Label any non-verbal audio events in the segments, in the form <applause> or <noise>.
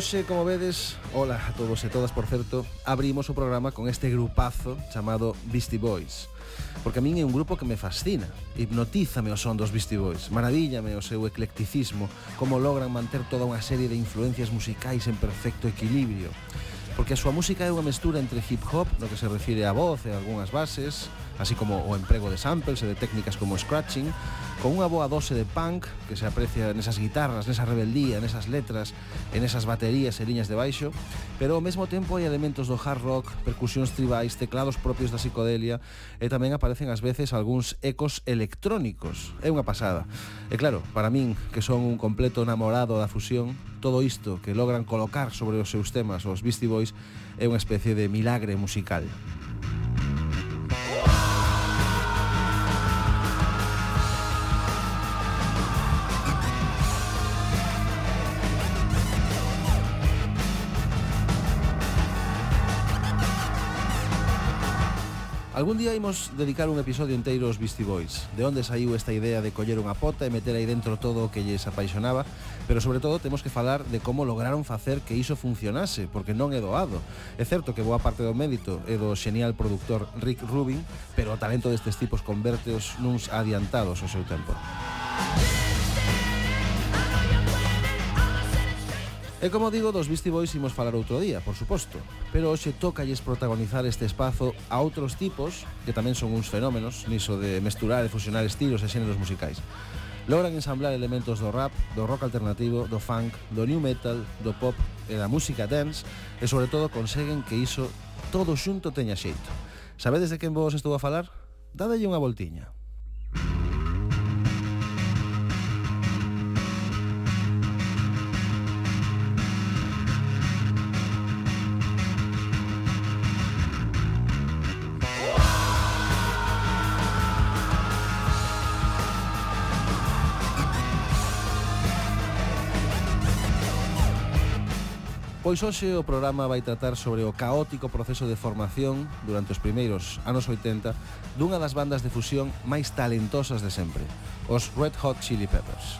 Hoxe, como vedes, hola a todos e todas, por certo, abrimos o programa con este grupazo chamado Beastie Boys. Porque a min é un grupo que me fascina, hipnotízame o son dos Beastie Boys, maravíllame o seu eclecticismo, como logran manter toda unha serie de influencias musicais en perfecto equilibrio. Porque a súa música é unha mestura entre hip hop, no que se refire á voz e a algunhas bases, así como o emprego de samples e de técnicas como scratching, con unha boa dose de punk que se aprecia nesas guitarras, nesa rebeldía, nesas letras, en esas baterías e liñas de baixo, pero ao mesmo tempo hai elementos do hard rock, percusións tribais, teclados propios da psicodelia e tamén aparecen ás veces algúns ecos electrónicos. É unha pasada. E claro, para min, que son un completo namorado da fusión, todo isto que logran colocar sobre os seus temas os Beastie Boys é unha especie de milagre musical. Algún día imos dedicar un episodio inteiro aos Beastie Boys. De onde saiu esta idea de coller unha pota e meter aí dentro todo o que lles apaixonaba? Pero sobre todo temos que falar de como lograron facer que iso funcionase Porque non é doado. É certo que boa parte do mérito é do xenial productor Rick Rubin Pero o talento destes tipos converteos nuns adiantados ao seu tempo. Música E como digo, dos Beastie Boys imos falar outro día, por suposto, pero hoxe tocalles protagonizar este espazo a outros tipos que tamén son uns fenómenos niso de mesturar e fusionar estilos e xéneros musicais. Logran ensamblar elementos do rap, do rock alternativo, do funk, do new metal, do pop e da música dance e sobre todo conseguen que iso todo xunto teña xeito. Sabedes de quen vos estou a falar? Dádelle unha voltiña. Pois hoxe o programa vai tratar sobre o caótico proceso de formación durante os primeiros anos 80 dunha das bandas de fusión máis talentosas de sempre, os Red Hot Chili Peppers.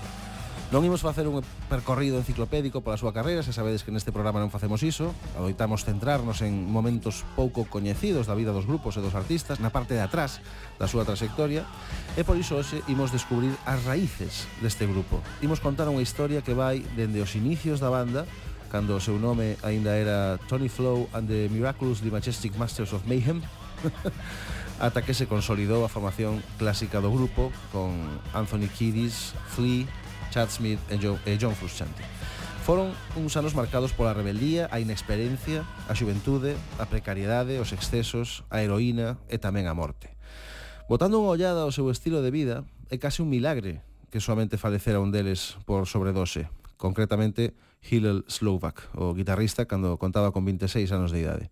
Non imos facer un percorrido enciclopédico pola súa carreira, se sabedes que neste programa non facemos iso, adoitamos centrarnos en momentos pouco coñecidos da vida dos grupos e dos artistas, na parte de atrás da súa trayectoria, e por iso hoxe imos descubrir as raíces deste grupo. Imos contar unha historia que vai dende os inicios da banda cando o seu nome aínda era Tony Flow and the Miraculous the Majestic Masters of Mayhem <laughs> ata que se consolidou a formación clásica do grupo con Anthony Kiddis, Flea, Chad Smith e John, e John Frusciante. Foron uns anos marcados pola rebeldía, a inexperiencia, a xuventude, a precariedade, os excesos, a heroína e tamén a morte. Botando unha ollada ao seu estilo de vida, é case un milagre que solamente falecera un deles por sobredose, concretamente Hillel Slovak, o guitarrista cando contaba con 26 anos de idade.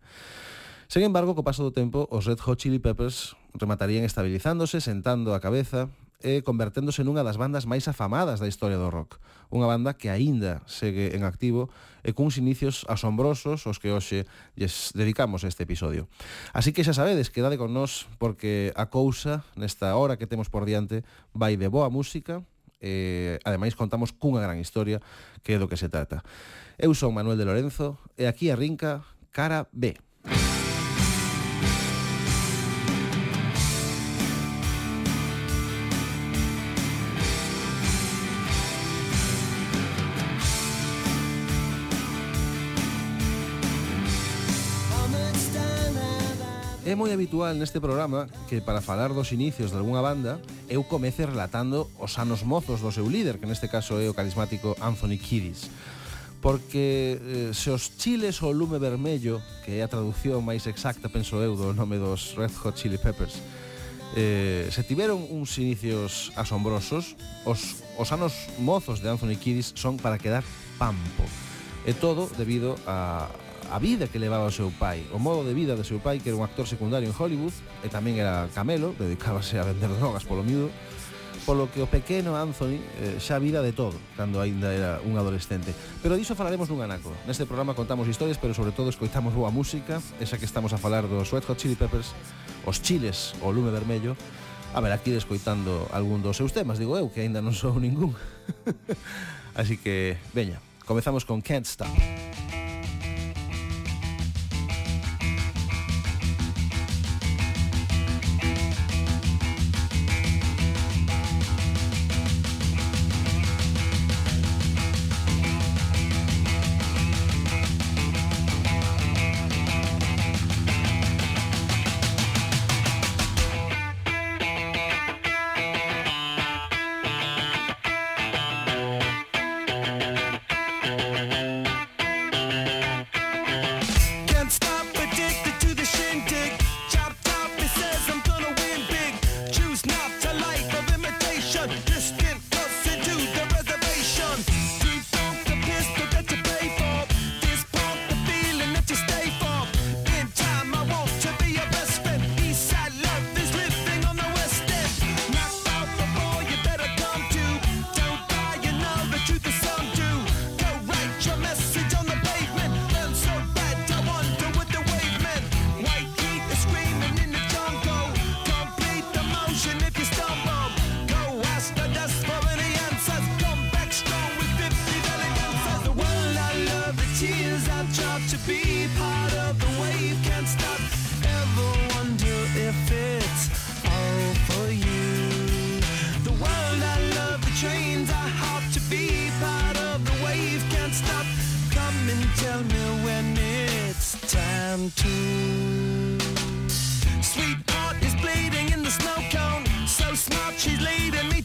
Sen embargo, co paso do tempo, os Red Hot Chili Peppers rematarían estabilizándose, sentando a cabeza e converténdose nunha das bandas máis afamadas da historia do rock. Unha banda que aínda segue en activo e cuns inicios asombrosos os que hoxe lles dedicamos este episodio. Así que xa sabedes, quedade con nós porque a cousa nesta hora que temos por diante vai de boa música, eh, ademais contamos cunha gran historia que é do que se trata. Eu son Manuel de Lorenzo e aquí arrinca Cara B. É moi habitual neste programa que para falar dos inicios de algunha banda eu comece relatando os anos mozos do seu líder, que neste caso é o carismático Anthony Kiddis. Porque eh, se os chiles o lume vermello, que é a traducción máis exacta, penso eu, do nome dos Red Hot Chili Peppers, eh, se tiveron uns inicios asombrosos, os, os anos mozos de Anthony Kiddis son para quedar pampo. E todo debido a, a vida que levaba o seu pai, o modo de vida do seu pai, que era un actor secundario en Hollywood, e tamén era camelo, dedicábase a vender drogas polo miúdo, polo que o pequeno Anthony eh, xa vira de todo cando aínda era un adolescente. Pero diso falaremos nun anaco. Neste programa contamos historias, pero sobre todo escoitamos boa música, esa que estamos a falar dos Red Hot Chili Peppers, os chiles, o lume vermello, a ver, aquí escoitando algún dos seus temas, digo eu, que aínda non sou ningún. <laughs> Así que, veña, comezamos con Can't Stop. Can't Stop. job to be part of the wave. Can't stop. Ever wonder if it's all for you? The world I love, the trains I hop to be part of the wave. Can't stop. Come and tell me when it's time to. Sweetheart is bleeding in the snow cone. So smart she's leading me.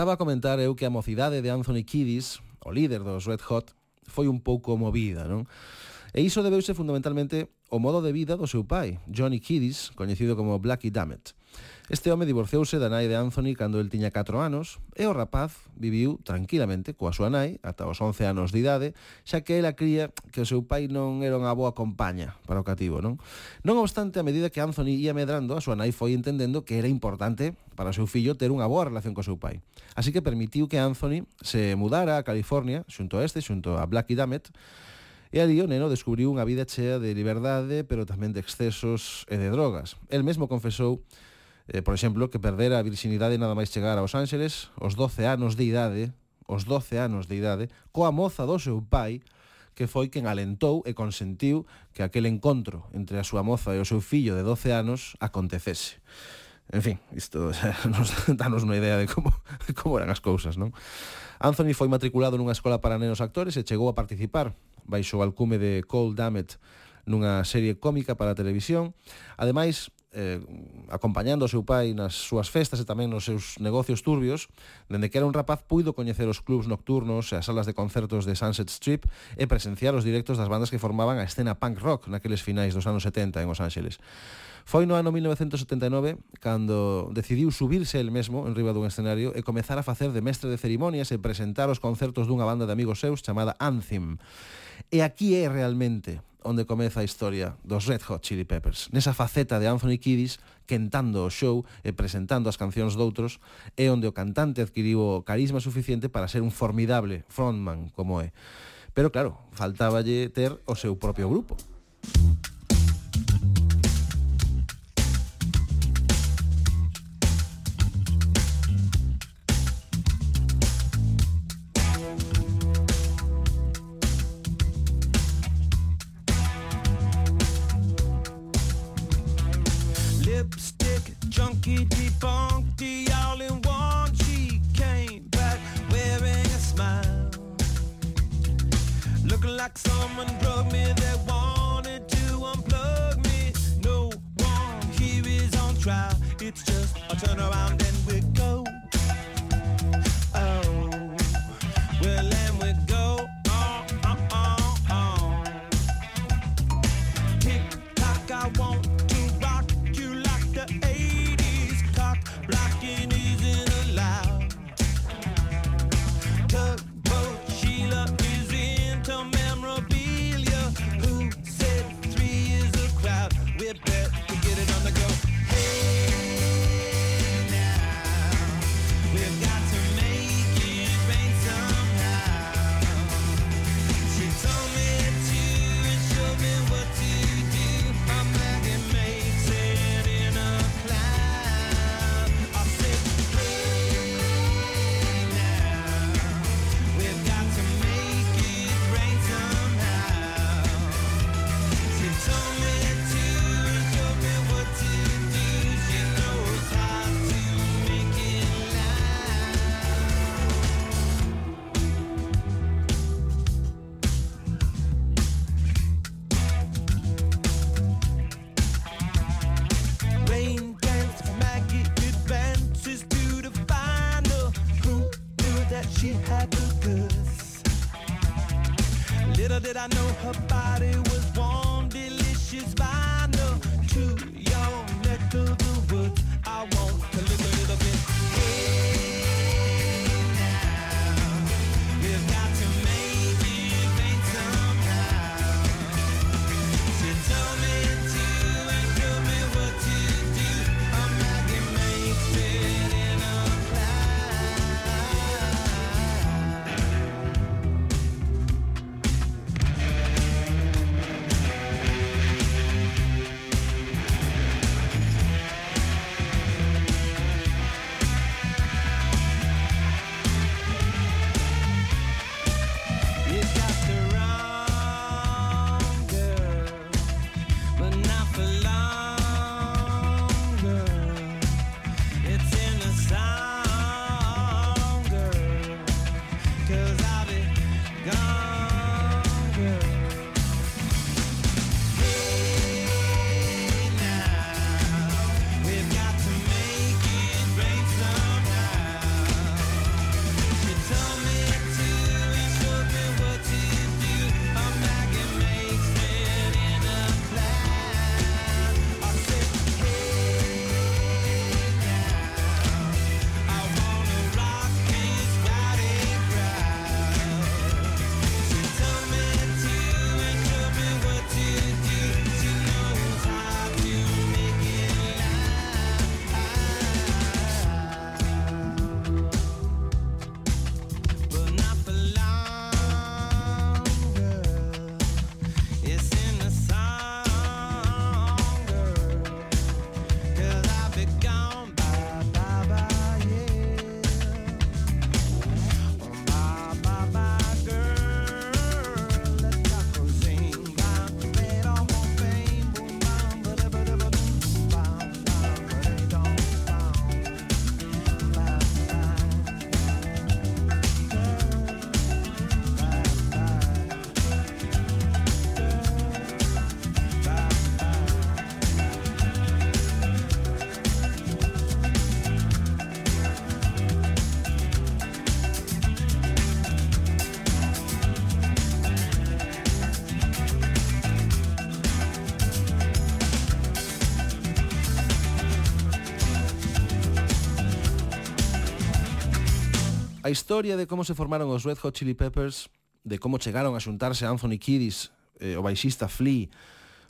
Estaba a comentar eu que a mocidade de Anthony Kiddis, o líder dos Red Hot, foi un pouco movida, non? E iso debeuse fundamentalmente ao modo de vida do seu pai, Johnny Kiddis, coñecido como Blackie Dammit. Este home divorciouse da nai de Anthony cando el tiña 4 anos e o rapaz viviu tranquilamente coa súa nai ata os 11 anos de idade, xa que ela cría que o seu pai non era unha boa compaña para o cativo, non? Non obstante, a medida que Anthony ia medrando, a súa nai foi entendendo que era importante para o seu fillo ter unha boa relación co seu pai. Así que permitiu que Anthony se mudara a California, xunto a este, xunto a Blackie Dammit E ali o neno descubriu unha vida chea de liberdade, pero tamén de excesos e de drogas. El mesmo confesou eh, por exemplo, que perdera a virxinidade nada máis chegar aos Ángeles os 12 anos de idade, os 12 anos de idade, coa moza do seu pai, que foi quen alentou e consentiu que aquel encontro entre a súa moza e o seu fillo de 12 anos acontecese. En fin, isto <laughs> xa nos danos unha idea de como, como eran as cousas, non? Anthony foi matriculado nunha escola para nenos actores e chegou a participar baixo o alcume de Cole Dammett nunha serie cómica para a televisión. Ademais, eh, acompañando o seu pai nas súas festas e tamén nos seus negocios turbios, dende que era un rapaz puido coñecer os clubs nocturnos e as salas de concertos de Sunset Strip e presenciar os directos das bandas que formaban a escena punk rock naqueles finais dos anos 70 en Los Ángeles. Foi no ano 1979 cando decidiu subirse el mesmo en riba dun escenario e comezar a facer de mestre de cerimonias e presentar os concertos dunha banda de amigos seus chamada Anthem. E aquí é realmente onde comeza a historia dos Red Hot Chili Peppers. Nesa faceta de Anthony Kiddis, quentando o show e presentando as cancións doutros, é onde o cantante adquiriu o carisma suficiente para ser un formidable frontman como é. Pero claro, faltáballe ter o seu propio grupo. trial. It's just a turnaround and we go. A historia de como se formaron os Red Hot Chili Peppers, de como chegaron a xuntarse Anthony Kiddis, eh, o baixista Flea,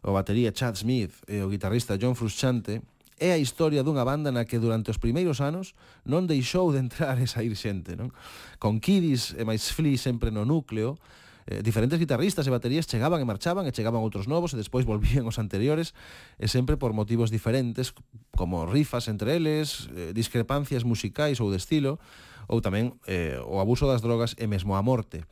o batería Chad Smith e o guitarrista John Frusciante, é a historia dunha banda na que durante os primeiros anos non deixou de entrar e sair xente, non? Con Kiddis e máis Flea sempre no núcleo, eh, diferentes guitarristas e baterías chegaban e marchaban e chegaban outros novos e despois volvían os anteriores e sempre por motivos diferentes como rifas entre eles, eh, discrepancias musicais ou de estilo, ou tamén eh, o abuso das drogas e mesmo a morte.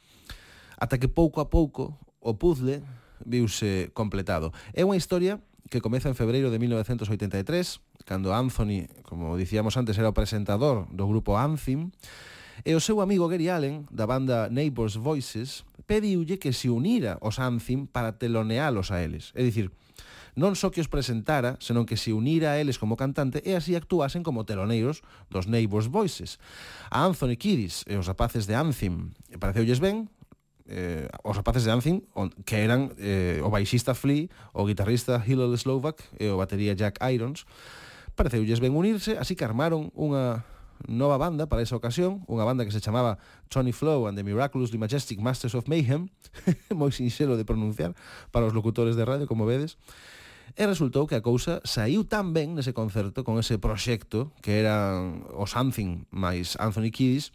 Ata que pouco a pouco o puzzle viuse completado. É unha historia que comeza en febreiro de 1983, cando Anthony, como dicíamos antes, era o presentador do grupo Anthem, e o seu amigo Gary Allen, da banda Neighbors Voices, pediulle que se unira aos Anthem para telonealos a eles. É dicir, non só que os presentara, senón que se unira a eles como cantante e así actuasen como teloneiros dos Neighbors Voices. A Anthony Kiris e os rapaces de Anthem eh, pareceulles ben, eh, os rapaces de Anthem, on, que eran eh, o baixista Flea, o guitarrista Hillel Slovak e o batería Jack Irons, pareceulles ben unirse, así que armaron unha nova banda para esa ocasión, unha banda que se chamaba Johnny Flow and the Miraculously Majestic Masters of Mayhem, <laughs> moi sinxelo de pronunciar para os locutores de radio, como vedes, E resultou que a cousa saiu tan ben nese concerto con ese proxecto que eran o Something máis Anthony Kiddis,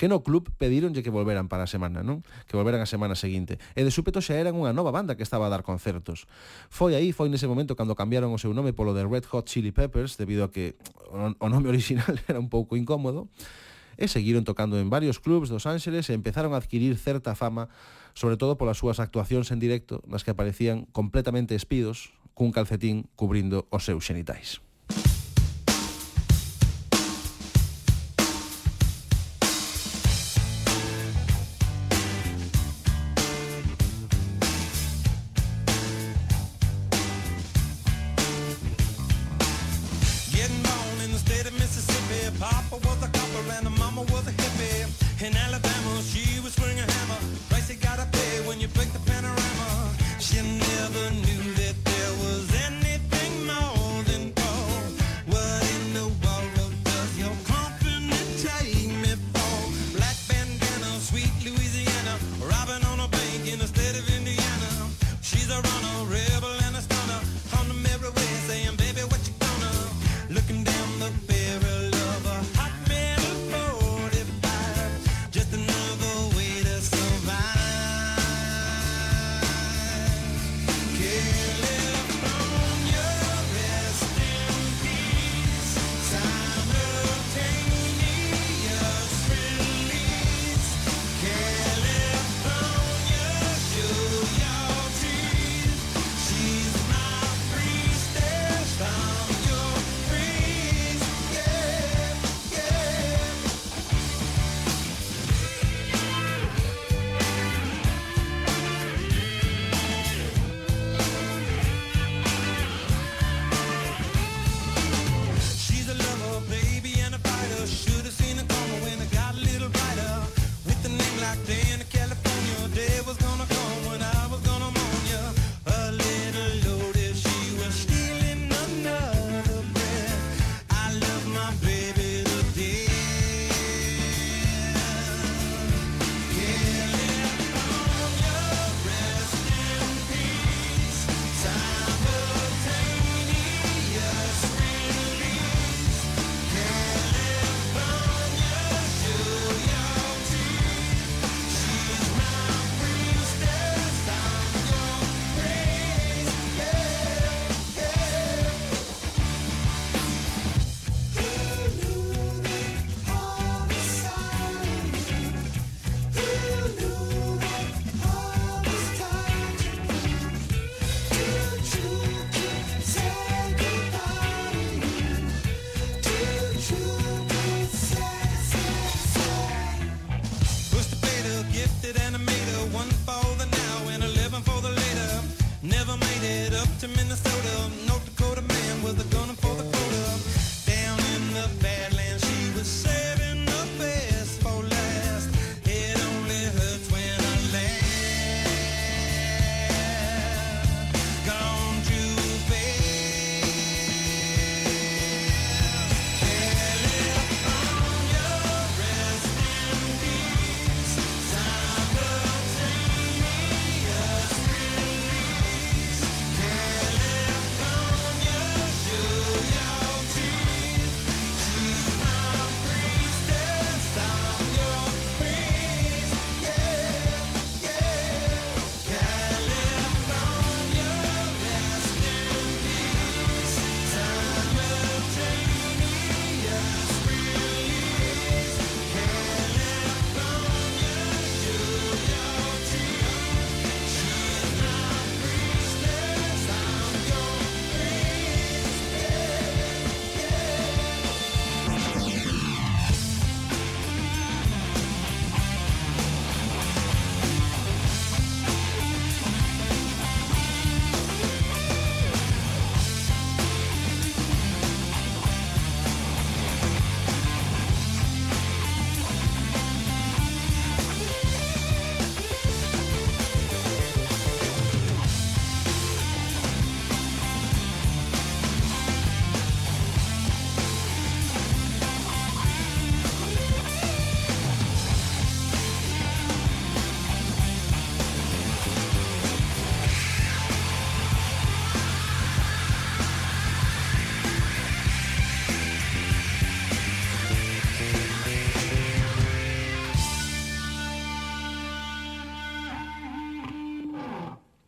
que no club pedíronlle que volveran para a semana, non? Que volveran a semana seguinte. E de súpeto xa eran unha nova banda que estaba a dar concertos. Foi aí, foi nese momento cando cambiaron o seu nome polo de Red Hot Chili Peppers, debido a que o nome original <laughs> era un pouco incómodo, e seguiron tocando en varios clubs dos Ángeles e empezaron a adquirir certa fama, sobre todo polas súas actuacións en directo, nas que aparecían completamente espidos, cun calcetín cubrindo os seus xenitais.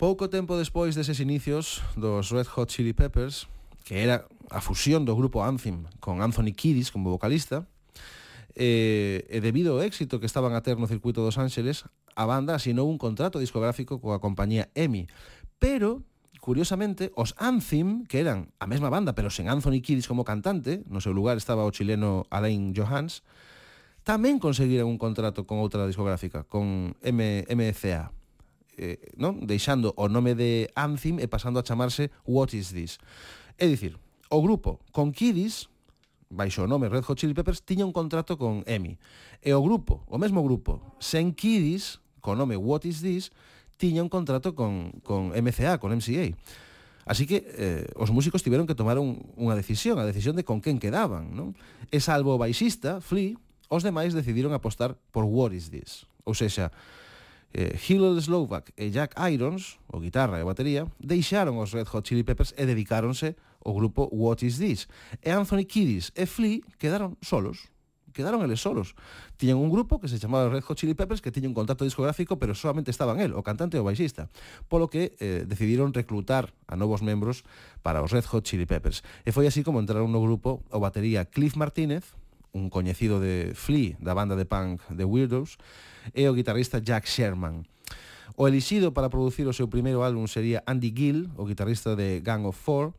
Pouco tempo despois deses inicios dos Red Hot Chili Peppers, que era a fusión do grupo Anthem con Anthony Kiddis como vocalista, e, e debido ao éxito que estaban a ter no circuito dos Ángeles, a banda asinou un contrato discográfico coa compañía EMI, pero curiosamente, os Anthem, que eran a mesma banda, pero sen Anthony Kiddis como cantante, no seu lugar estaba o chileno Alain Johans, tamén conseguiran un contrato con outra discográfica, con M MCA eh, non deixando o nome de Anthem e pasando a chamarse What Is This. É dicir, o grupo con Kiddies baixo o nome Red Hot Chili Peppers, tiña un contrato con EMI. E o grupo, o mesmo grupo, sen Kiddies, co nome What Is This, tiña un contrato con, con MCA, con MCA. Así que eh, os músicos tiveron que tomar un, unha decisión, a decisión de con quen quedaban, non? E salvo o baixista, Flea, os demais decidiron apostar por What Is This. Ou seja, Eh, Hillel Slovak e Jack Irons, o guitarra e a batería, deixaron os Red Hot Chili Peppers e dedicáronse ao grupo What Is This. E Anthony Kiddis e Flea quedaron solos quedaron eles solos. Tiñan un grupo que se chamaba Red Hot Chili Peppers que tiña un contrato discográfico, pero solamente estaban el, o cantante e o baixista, polo que eh, decidiron reclutar a novos membros para os Red Hot Chili Peppers. E foi así como entraron no grupo o batería Cliff Martínez, un coñecido de Flea, da banda de punk The Weirdos, e o guitarrista Jack Sherman. O elixido para producir o seu primeiro álbum sería Andy Gill, o guitarrista de Gang of Four.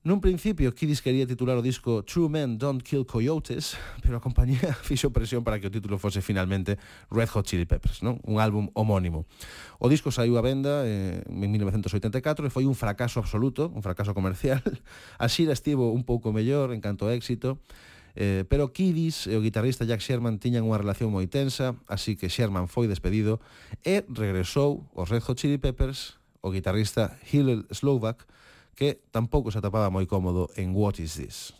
Nun principio, Kiddis quería titular o disco True Men Don't Kill Coyotes, <laughs> pero a compañía <laughs> fixo presión para que o título fose finalmente Red Hot Chili Peppers, non? un álbum homónimo. O disco saiu a venda eh, en 1984 e foi un fracaso absoluto, un fracaso comercial. <laughs> A xira estivo un pouco mellor en canto a éxito, Eh, pero Kidis e eh, o guitarrista Jack Sherman tiñan unha relación moi tensa, así que Sherman foi despedido e regresou os Red Hot Chili Peppers o guitarrista Hillel Slovak, que tampouco se atapaba moi cómodo en What Is This.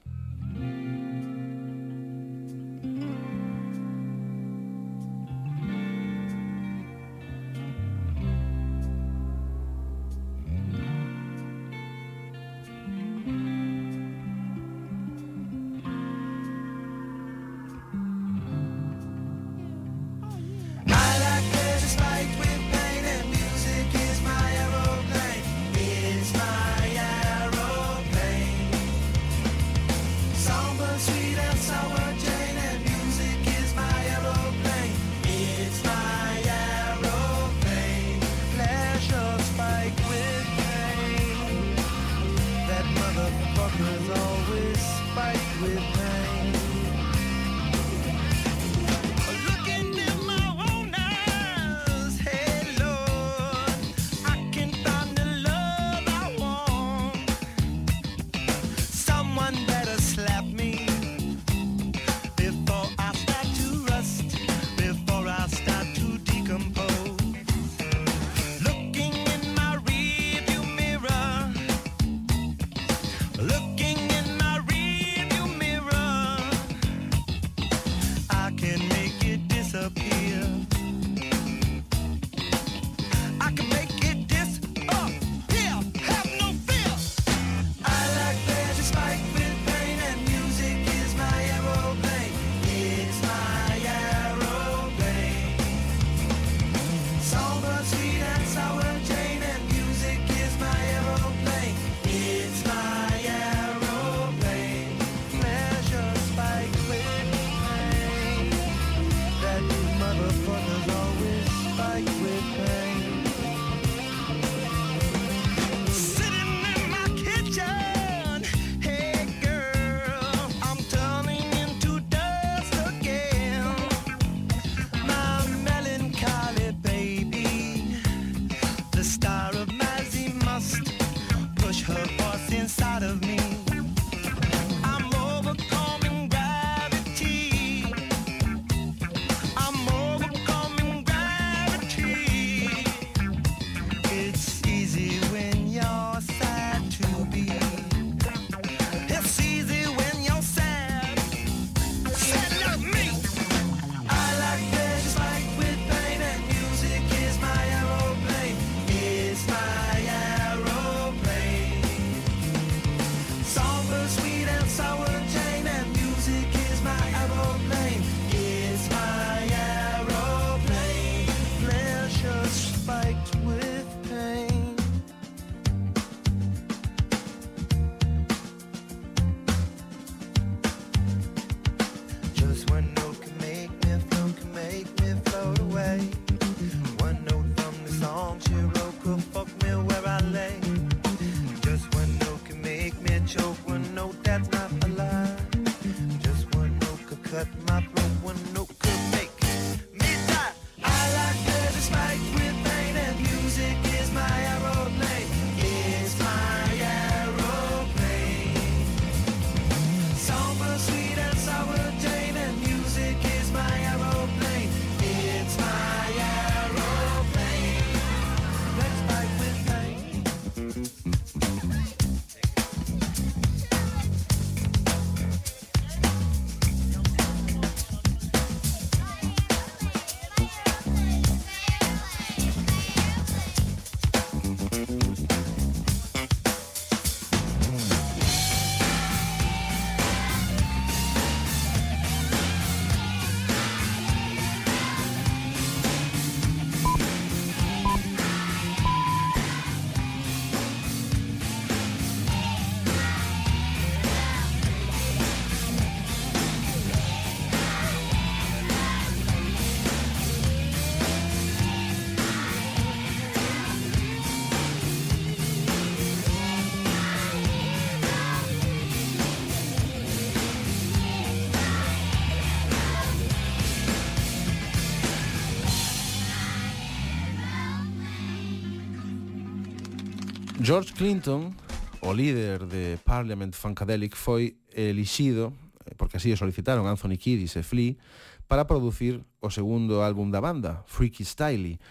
George Clinton, o líder de Parliament Funkadelic, foi elixido, porque así o solicitaron Anthony Kiddis e Flea, para producir o segundo álbum da banda, Freaky Styley.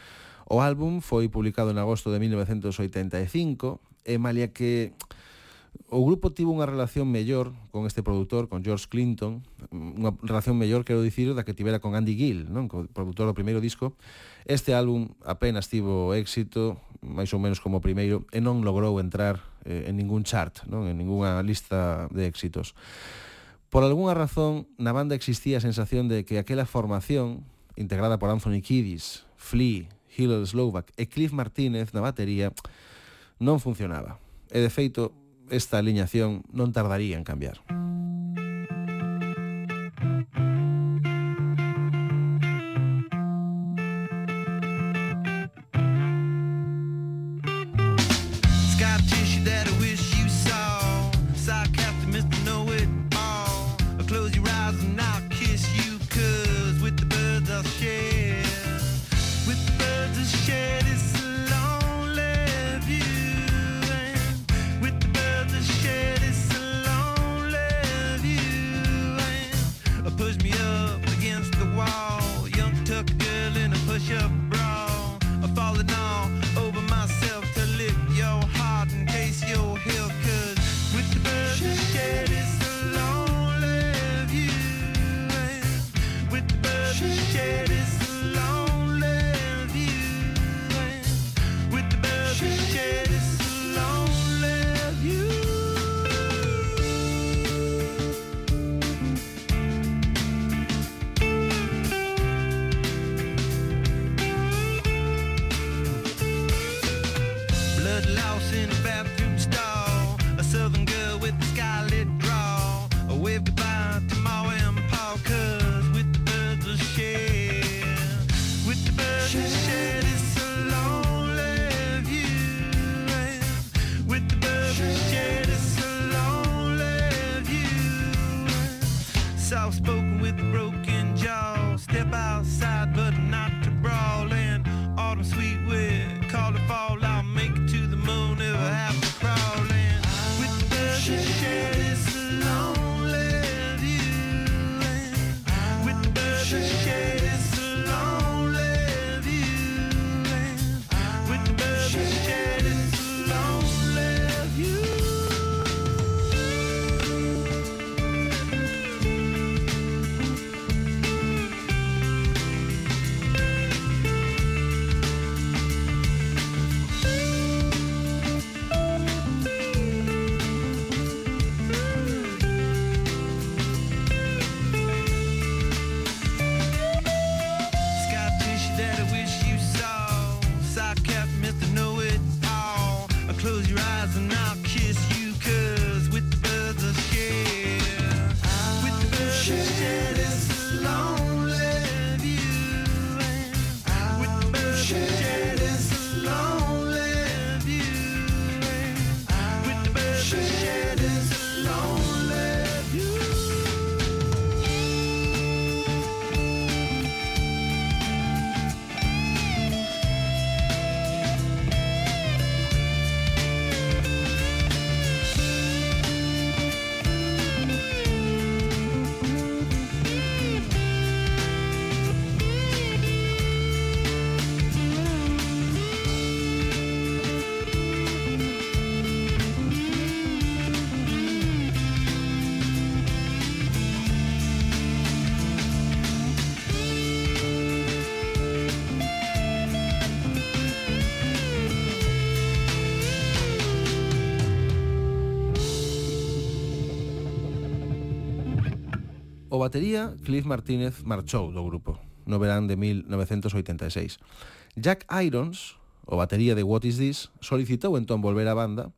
O álbum foi publicado en agosto de 1985 e malia que o grupo tivo unha relación mellor con este produtor, con George Clinton, unha relación mellor, quero dicir, da que tivera con Andy Gill, non? co produtor do primeiro disco. Este álbum apenas tivo éxito, máis ou menos como primeiro e non logrou entrar eh, en ningún chart, non en ningunha lista de éxitos. Por algunha razón, na banda existía a sensación de que aquela formación, integrada por Anthony Kiddis, Flea, Hillel Slovak e Cliff Martínez na batería, non funcionaba. E, de feito, esta aliñación non tardaría en cambiar. Mm. batería, Cliff Martínez marchou do grupo no verán de 1986. Jack Irons, o batería de What Is This, solicitou entón volver á banda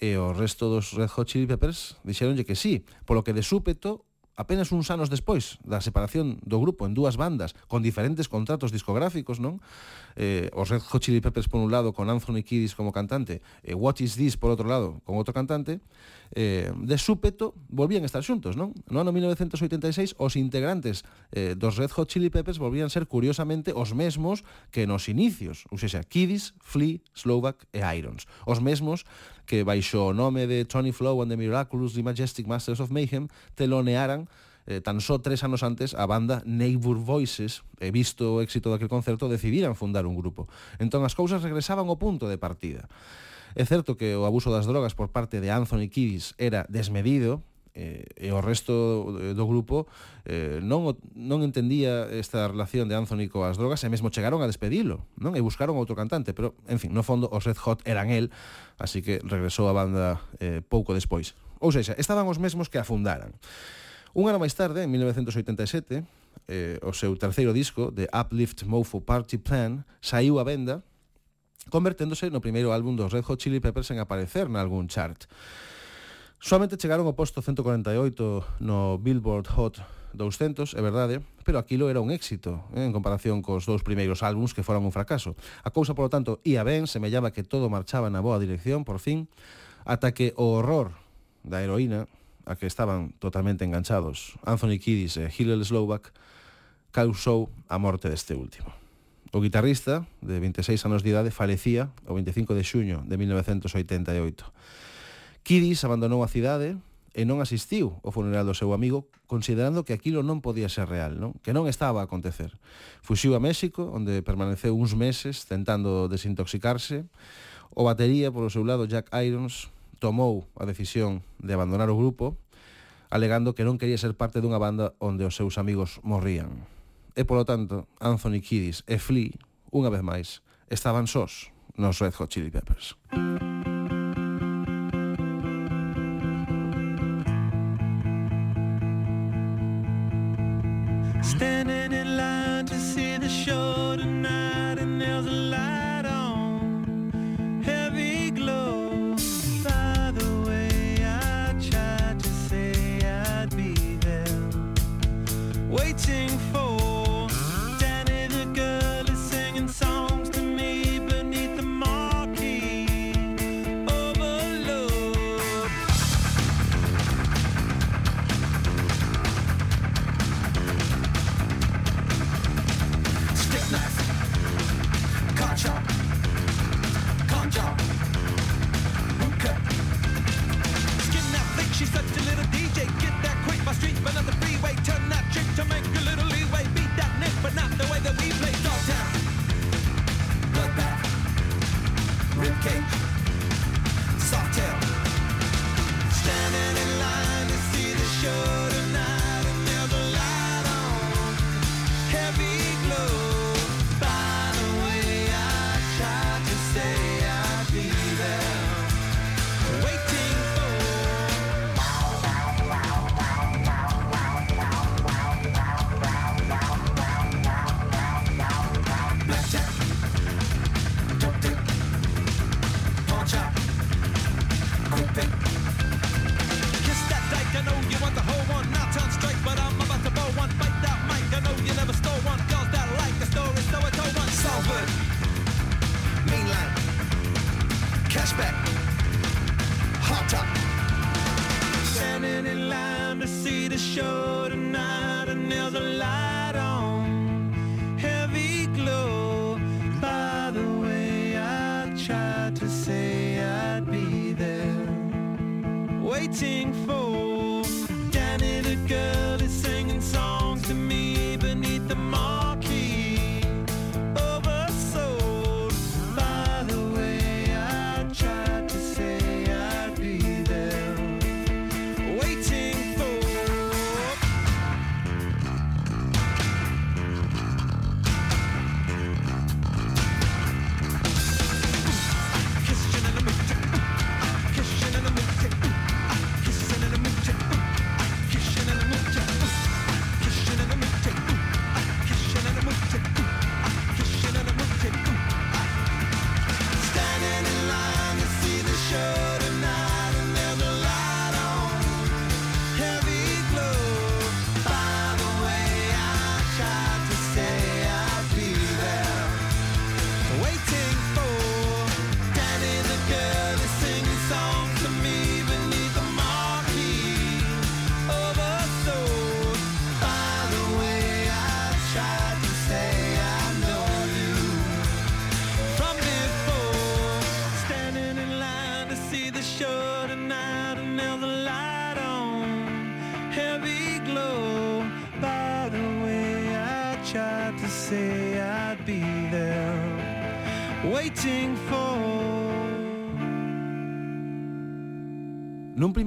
e o resto dos Red Hot Chili Peppers dixeronlle que sí, polo que de súpeto apenas uns anos despois da separación do grupo en dúas bandas con diferentes contratos discográficos, non? Eh, os Red Hot Chili Peppers por un lado con Anthony Kiddis como cantante e eh, What Is This por outro lado con outro cantante eh, de súpeto volvían a estar xuntos, non? No ano 1986 os integrantes eh, dos Red Hot Chili Peppers volvían ser curiosamente os mesmos que nos inicios, ou seja, Kiddis, Flea, Slovak e Irons. Os mesmos que baixo o nome de Tony Flow and the Miraculous, the Majestic Masters of Mayhem, telonearan eh, tan só tres anos antes a banda Neighbor Voices, e visto o éxito daquele concerto, decidiran fundar un grupo. Entón as cousas regresaban ao punto de partida. É certo que o abuso das drogas por parte de Anthony Kiddis era desmedido, eh, e o resto do grupo eh, non, non entendía esta relación de Anthony coas drogas e mesmo chegaron a despedilo non? E buscaron outro cantante pero en fin, no fondo os Red Hot eran el así que regresou a banda eh, pouco despois. Ou seja, estaban os mesmos que a fundaran. Un ano máis tarde, en 1987, eh, o seu terceiro disco, The Uplift Mofo Party Plan, saiu á venda, converténdose no primeiro álbum dos Red Hot Chili Peppers en aparecer na algún chart. Suamente chegaron ao posto 148 no Billboard Hot 200, é verdade, pero aquilo era un éxito eh, en comparación cos dous primeiros álbums que foran un fracaso. A cousa, polo tanto, ia ben, semellaba que todo marchaba na boa dirección, por fin, ata que o horror da heroína, a que estaban totalmente enganchados Anthony Kiddis e Hillel Slovak, causou a morte deste último. O guitarrista, de 26 anos de idade, falecía o 25 de xuño de 1988. Kiris abandonou a cidade e non asistiu ao funeral do seu amigo considerando que aquilo non podía ser real, non? que non estaba a acontecer. Fuxiu a México, onde permaneceu uns meses tentando desintoxicarse. O batería, polo seu lado, Jack Irons, tomou a decisión de abandonar o grupo alegando que non quería ser parte dunha banda onde os seus amigos morrían. E, polo tanto, Anthony Kiddis e Flea, unha vez máis, estaban sós nos Red Hot Chili Peppers. Música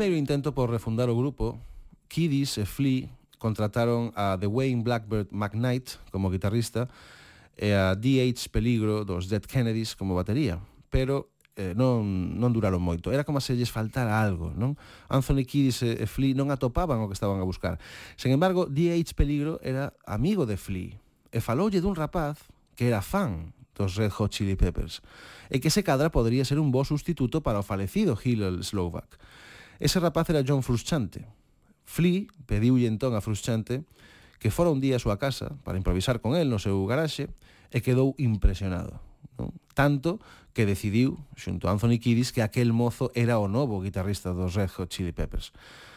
primeiro intento por refundar o grupo, Kiddies e Flea contrataron a The Wayne Blackbird McKnight como guitarrista e a D.H. Peligro dos Dead Kennedys como batería, pero eh, non, non duraron moito. Era como se lles faltara algo, non? Anthony Kiddis e, e Flea non atopaban o que estaban a buscar. Sen embargo, D.H. Peligro era amigo de Flea e faloulle dun rapaz que era fan dos Red Hot Chili Peppers e que se cadra podría ser un bo sustituto para o falecido Hillel Slovak. Ese rapaz era John Frusciante. Flea pediulle entón a Frusciante que fora un día a súa casa para improvisar con el no seu garaxe e quedou impresionado. Non? Tanto que decidiu, xunto a Anthony Kiddis, que aquel mozo era o novo guitarrista dos Red Hot Chili Peppers.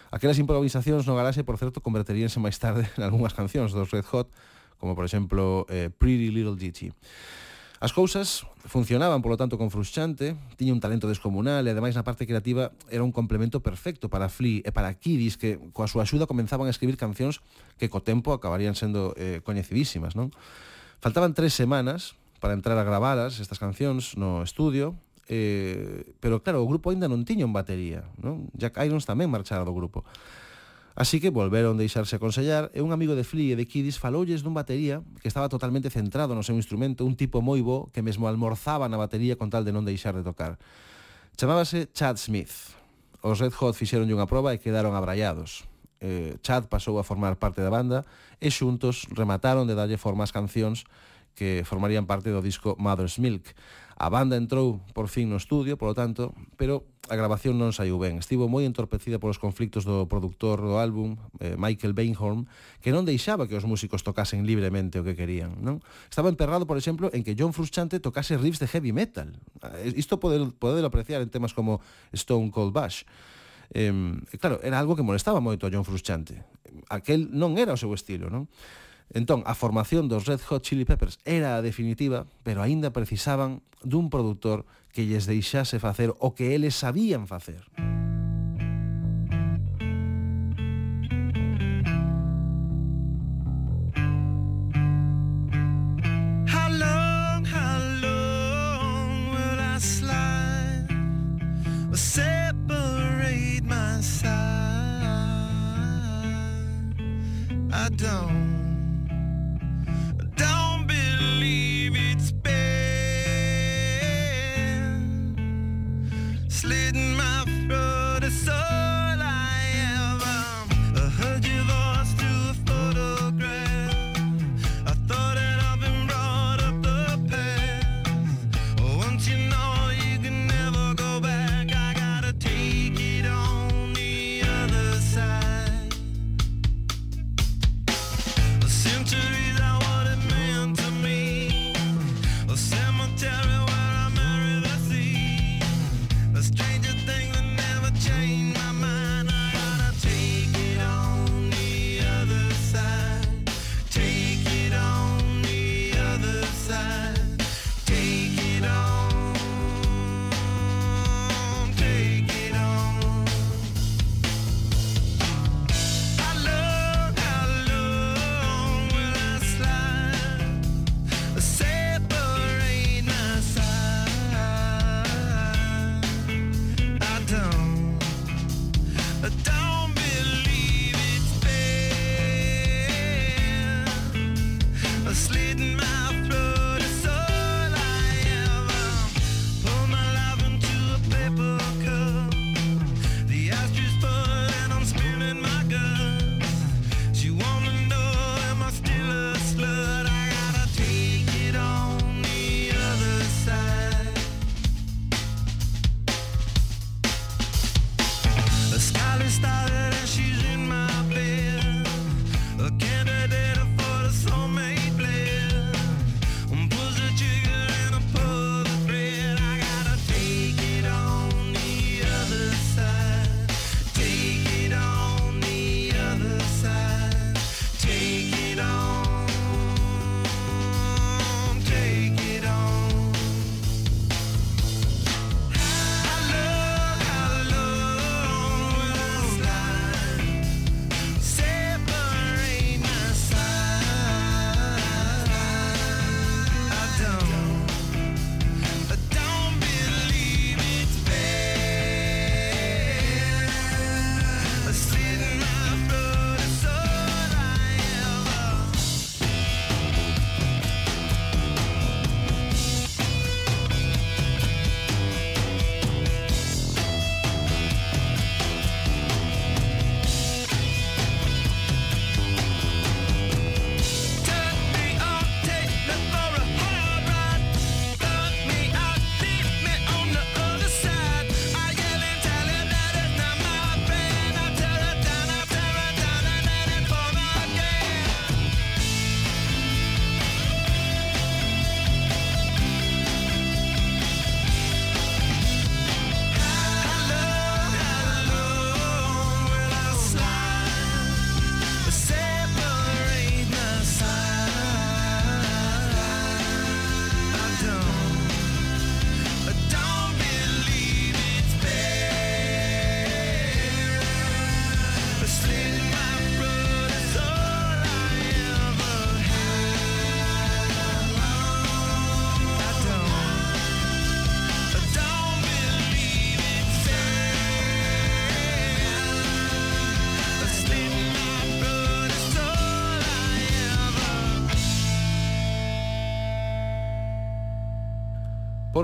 Aquelas improvisacións no garaxe, por certo, converteríanse máis tarde <laughs> en algunhas cancións dos Red Hot, como por exemplo eh, Pretty Little Ditty. As cousas funcionaban, polo tanto, con Frusciante, tiña un talento descomunal e, ademais, na parte creativa era un complemento perfecto para Flea e para Kidis, que coa súa axuda comenzaban a escribir cancións que co tempo acabarían sendo eh, coñecidísimas, non? Faltaban tres semanas para entrar a gravalas estas cancións no estudio, eh, pero claro, o grupo aínda non tiña un batería, non? Jack Irons tamén marchara do grupo. Así que volveron deixarse aconsellar e un amigo de Flea e de Kidis faloulles dun batería que estaba totalmente centrado no seu instrumento, un tipo moi bo que mesmo almorzaba na batería con tal de non deixar de tocar. Chamábase Chad Smith. Os Red Hot fixeronlle unha proba e quedaron abrallados. Eh, Chad pasou a formar parte da banda e xuntos remataron de darlle forma ás cancións que formarían parte do disco Mother's Milk. A banda entrou por fin no estudio, polo tanto, pero a grabación non saiu ben. Estivo moi entorpecida polos conflictos do produtor do álbum, eh, Michael Bainhorn, que non deixaba que os músicos tocasen libremente o que querían. Non? Estaba emperrado, por exemplo, en que John Frusciante tocase riffs de heavy metal. Eh, isto poder, poder apreciar en temas como Stone Cold Bash. Eh, claro, era algo que molestaba moito a John Frusciante. Aquel non era o seu estilo, non? Entón, a formación dos Red Hot Chili Peppers era a definitiva, pero aínda precisaban dun produtor que lles deixase facer o que eles sabían facer. Música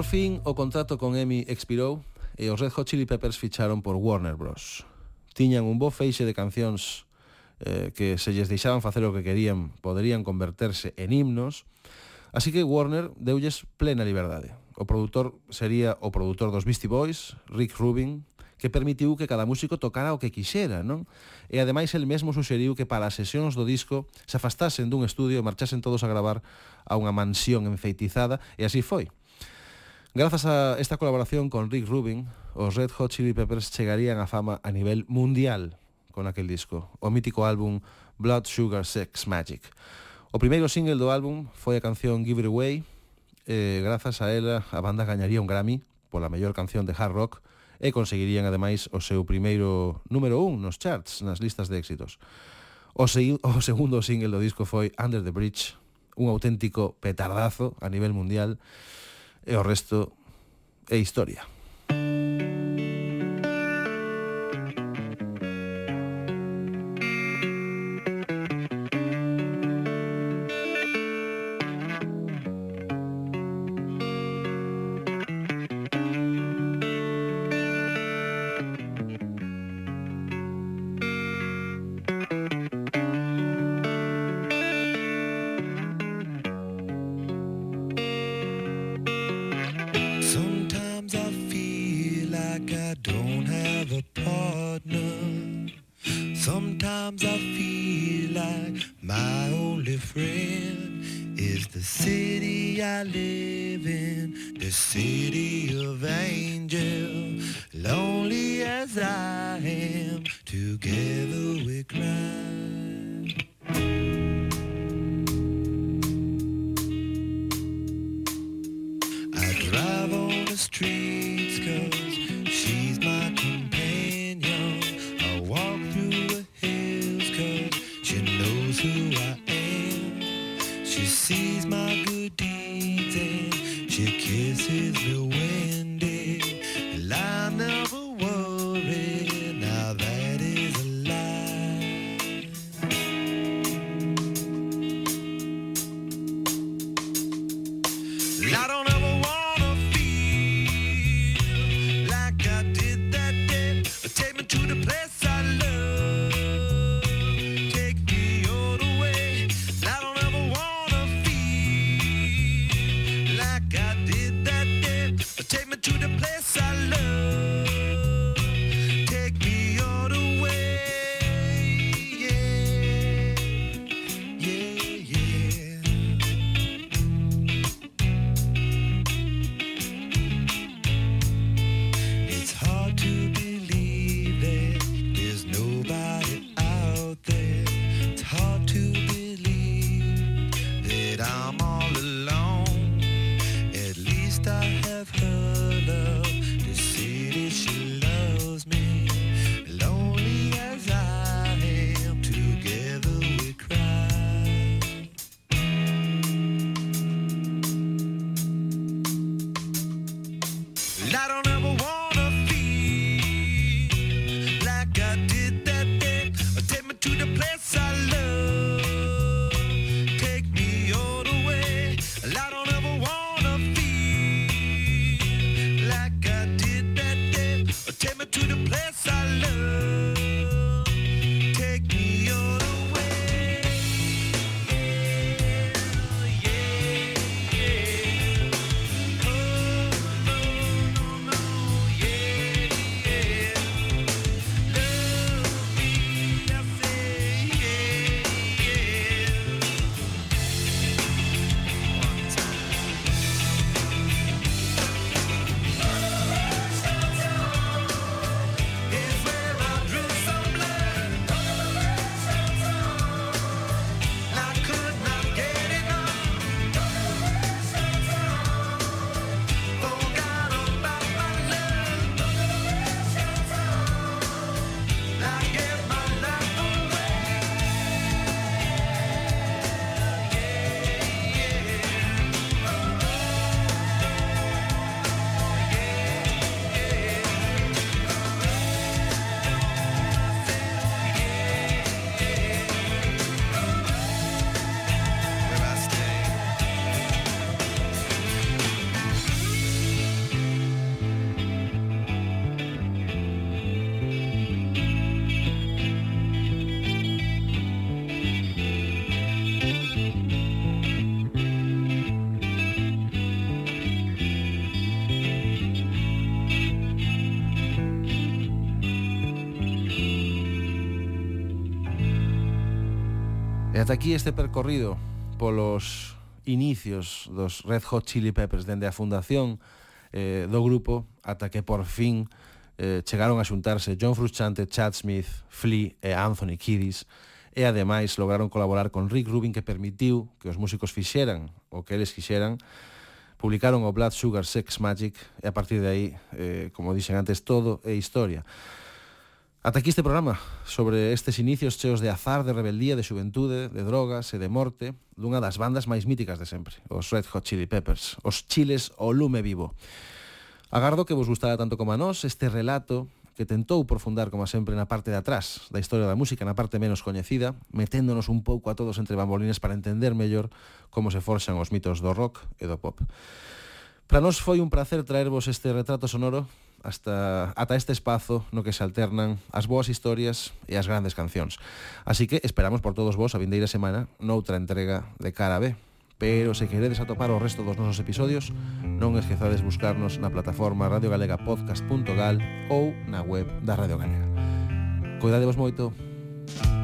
Por fin, o contrato con Emi expirou e os Red Hot Chili Peppers ficharon por Warner Bros. Tiñan un bo feixe de cancións eh, que se lles deixaban facer o que querían, poderían converterse en himnos, así que Warner deulles plena liberdade. O produtor sería o produtor dos Beastie Boys, Rick Rubin, que permitiu que cada músico tocara o que quixera, non? E ademais el mesmo suxeriu que para as sesións do disco se afastasen dun estudio e marchasen todos a gravar a unha mansión enfeitizada, e así foi. Grazas a esta colaboración con Rick Rubin, os Red Hot Chili Peppers chegarían a fama a nivel mundial con aquel disco, o mítico álbum Blood Sugar Sex Magic. O primeiro single do álbum foi a canción Give It Away, e grazas a ela a banda gañaría un Grammy pola mellor canción de hard rock e conseguirían ademais o seu primeiro número 1 nos charts, nas listas de éxitos. O, se, o segundo single do disco foi Under the Bridge, un auténtico petardazo a nivel mundial, e o resto é historia. E ata aquí este percorrido polos inicios dos Red Hot Chili Peppers dende a fundación eh, do grupo ata que por fin eh, chegaron a xuntarse John Frusciante, Chad Smith, Flea e Anthony Kiddis e ademais lograron colaborar con Rick Rubin que permitiu que os músicos fixeran o que eles quixeran publicaron o Blood Sugar Sex Magic e a partir de aí, eh, como dixen antes, todo é historia. Ata aquí este programa sobre estes inicios cheos de azar, de rebeldía, de xuventude, de drogas e de morte dunha das bandas máis míticas de sempre, os Red Hot Chili Peppers, os chiles o lume vivo. Agardo que vos gustara tanto como a nós este relato que tentou profundar, como sempre, na parte de atrás da historia da música, na parte menos coñecida, meténdonos un pouco a todos entre bambolines para entender mellor como se forxan os mitos do rock e do pop. Para nós foi un placer traervos este retrato sonoro hasta, ata este espazo no que se alternan as boas historias e as grandes cancións. Así que esperamos por todos vos a vindeira semana noutra entrega de Cara B. Pero se queredes atopar o resto dos nosos episodios, non esquezades buscarnos na plataforma radiogalegapodcast.gal ou na web da Radio Galega. Cuidadevos moito. Música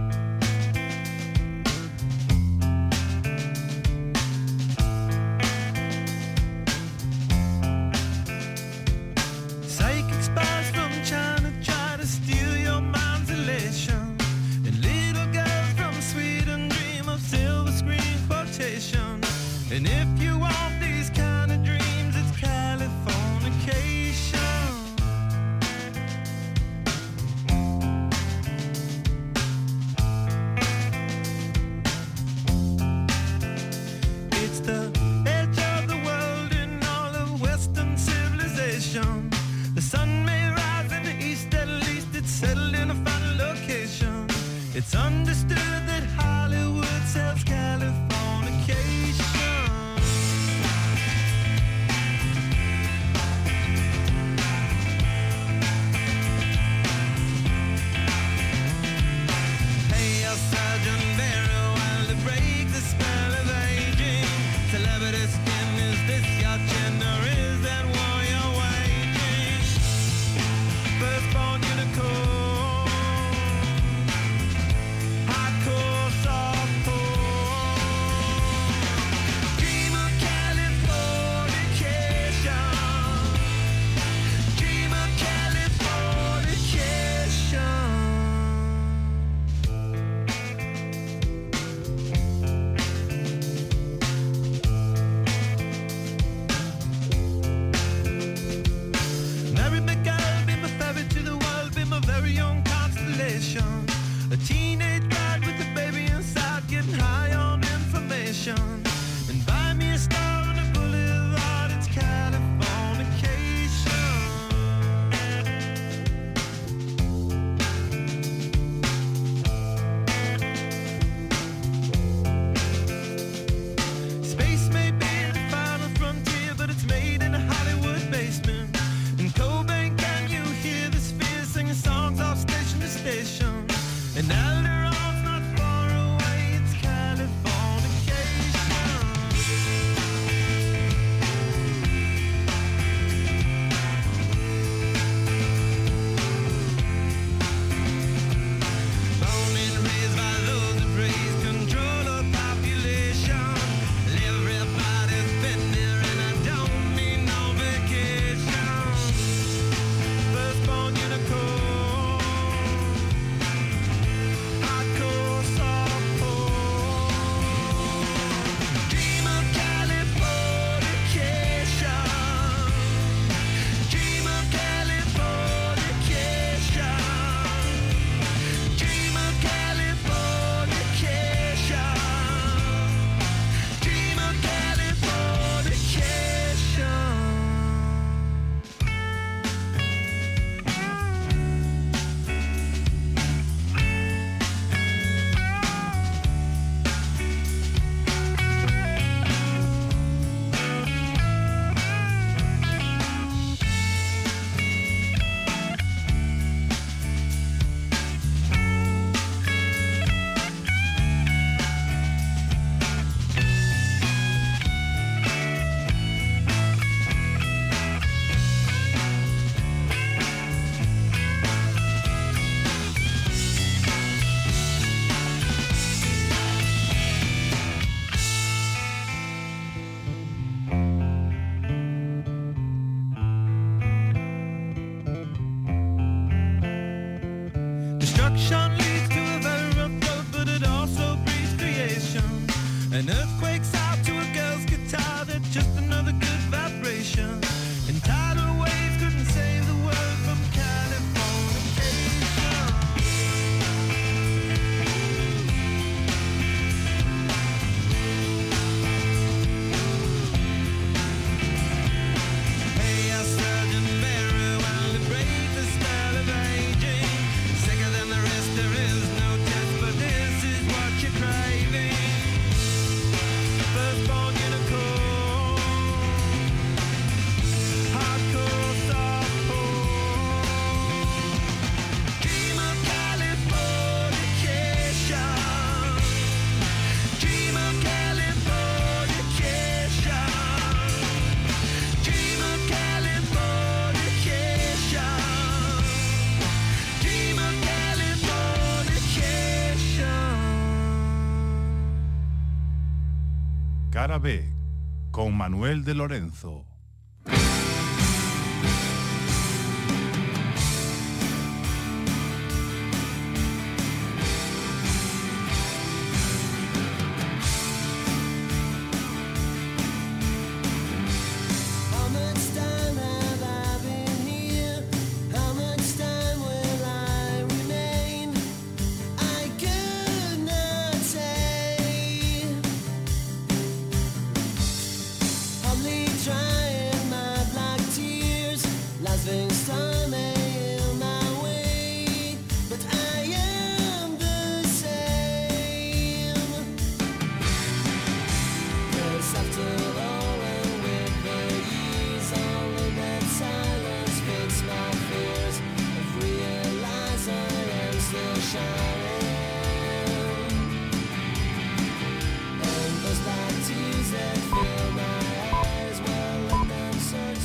Manuel de Lorenzo.